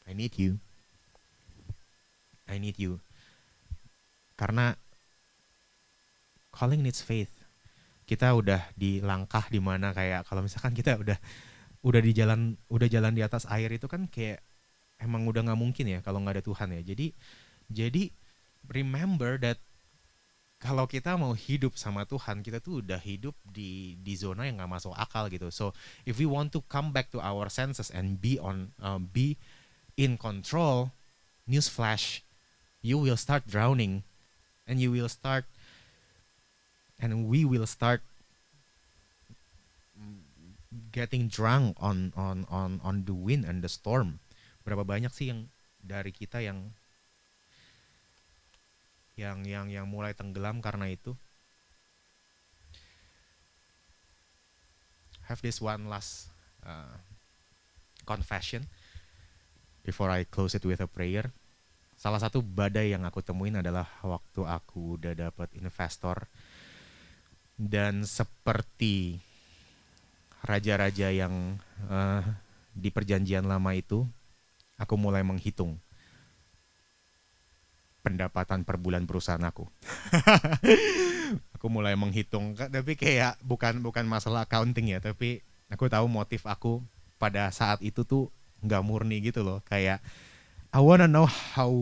I need you. I need you. Karena calling needs faith kita udah di langkah di mana kayak kalau misalkan kita udah udah di jalan udah jalan di atas air itu kan kayak emang udah nggak mungkin ya kalau nggak ada Tuhan ya. Jadi jadi remember that kalau kita mau hidup sama Tuhan kita tuh udah hidup di di zona yang nggak masuk akal gitu. So if we want to come back to our senses and be on uh, be in control news flash you will start drowning and you will start and we will start getting drunk on on on on the wind and the storm. Berapa banyak sih yang dari kita yang yang yang yang mulai tenggelam karena itu? Have this one last uh, confession before I close it with a prayer. Salah satu badai yang aku temuin adalah waktu aku udah dapat investor dan seperti raja-raja yang uh, di perjanjian lama itu, aku mulai menghitung pendapatan per bulan perusahaan aku. aku mulai menghitung, tapi kayak bukan bukan masalah accounting ya, tapi aku tahu motif aku pada saat itu tuh nggak murni gitu loh, kayak I wanna know how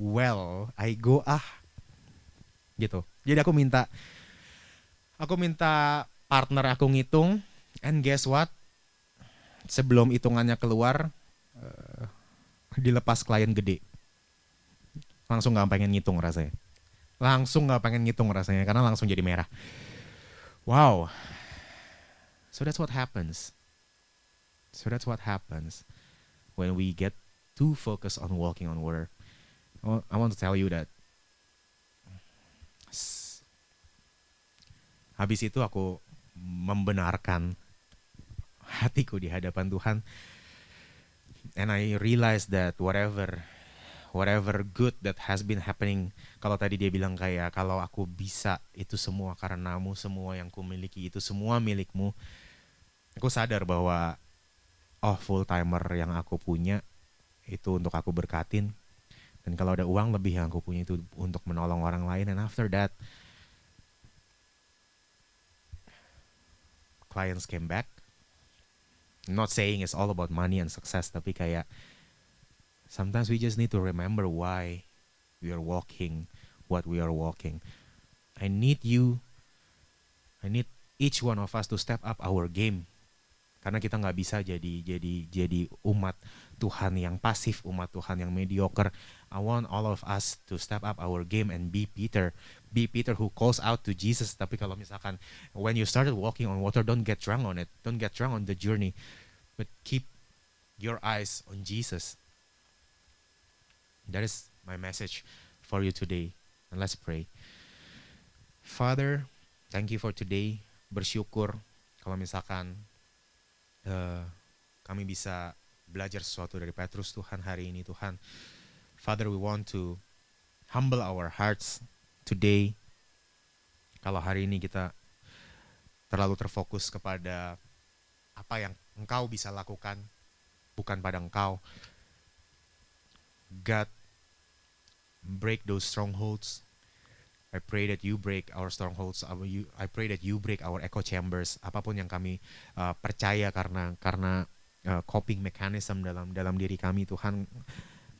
well I go ah, gitu. Jadi aku minta aku minta partner aku ngitung and guess what? Sebelum hitungannya keluar uh, dilepas klien gede. Langsung nggak pengen ngitung rasanya. Langsung nggak pengen ngitung rasanya karena langsung jadi merah. Wow. So that's what happens. So that's what happens when we get too focused on walking on water. I want to tell you that habis itu aku membenarkan hatiku di hadapan Tuhan. And I realize that whatever whatever good that has been happening kalau tadi dia bilang kayak kalau aku bisa itu semua karenamu semua yang kumiliki itu semua milikmu aku sadar bahwa oh full timer yang aku punya itu untuk aku berkatin. Dan kalau ada uang lebih yang aku punya itu untuk menolong orang lain. And after that clients came back. Not saying it's all about money and success tapi kayak sometimes we just need to remember why we are walking what we are walking. I need you I need each one of us to step up our game karena kita nggak bisa jadi jadi jadi umat Tuhan yang pasif umat Tuhan yang mediocre. I want all of us to step up our game and be Peter. Be Peter who calls out to Jesus. Tapi kalau misalkan when you started walking on water don't get drunk on it. Don't get drunk on the journey. But keep your eyes on Jesus. That is my message for you today. And let's pray. Father thank you for today. Bersyukur kalau misalkan uh, kami bisa belajar sesuatu dari Petrus Tuhan hari ini Tuhan. Father, we want to humble our hearts today. Kalau hari ini kita terlalu terfokus kepada apa yang engkau bisa lakukan, bukan pada engkau. God, break those strongholds. I pray that you break our strongholds. I pray that you break our echo chambers. Apa pun yang kami uh, percaya karena karena uh, coping mechanism dalam dalam diri kami Tuhan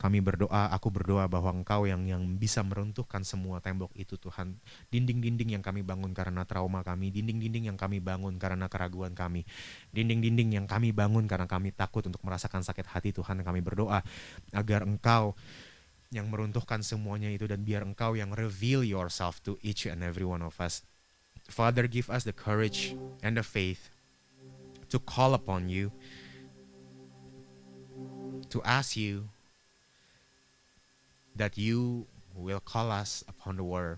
kami berdoa, aku berdoa bahwa Engkau yang yang bisa meruntuhkan semua tembok itu Tuhan. Dinding-dinding yang kami bangun karena trauma kami, dinding-dinding yang kami bangun karena keraguan kami, dinding-dinding yang kami bangun karena kami takut untuk merasakan sakit hati Tuhan. Kami berdoa agar Engkau yang meruntuhkan semuanya itu dan biar Engkau yang reveal yourself to each and every one of us. Father, give us the courage and the faith to call upon you, to ask you that you will call us upon the word.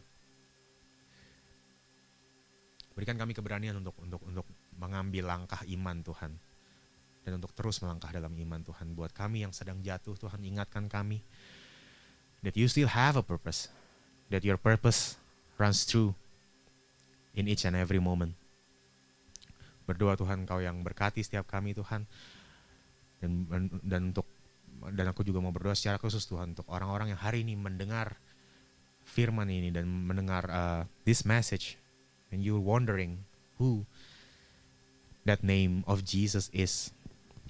Berikan kami keberanian untuk untuk untuk mengambil langkah iman Tuhan dan untuk terus melangkah dalam iman Tuhan. Buat kami yang sedang jatuh Tuhan ingatkan kami that you still have a purpose, that your purpose runs through in each and every moment. Berdoa Tuhan Kau yang berkati setiap kami Tuhan dan dan untuk dan aku juga mau berdoa secara khusus Tuhan untuk orang-orang yang hari ini mendengar firman ini dan mendengar uh, this message and you wondering who that name of Jesus is.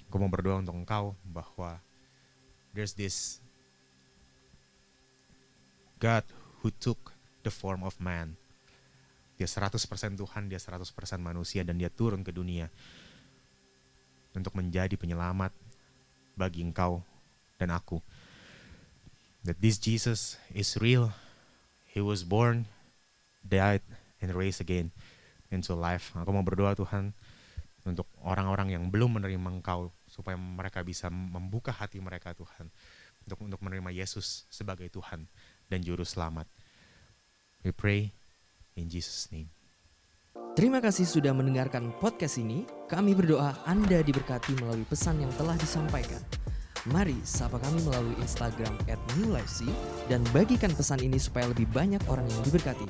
Aku mau berdoa untuk engkau bahwa there's this God who took the form of man. Dia 100% Tuhan, dia 100% manusia dan dia turun ke dunia untuk menjadi penyelamat bagi engkau dan aku. That this Jesus is real. He was born, died, and raised again into life. Aku mau berdoa Tuhan untuk orang-orang yang belum menerima Engkau supaya mereka bisa membuka hati mereka Tuhan untuk untuk menerima Yesus sebagai Tuhan dan juru selamat. We pray in Jesus name. Terima kasih sudah mendengarkan podcast ini. Kami berdoa Anda diberkati melalui pesan yang telah disampaikan. Mari sapa kami melalui Instagram @newlifec dan bagikan pesan ini supaya lebih banyak orang yang diberkati.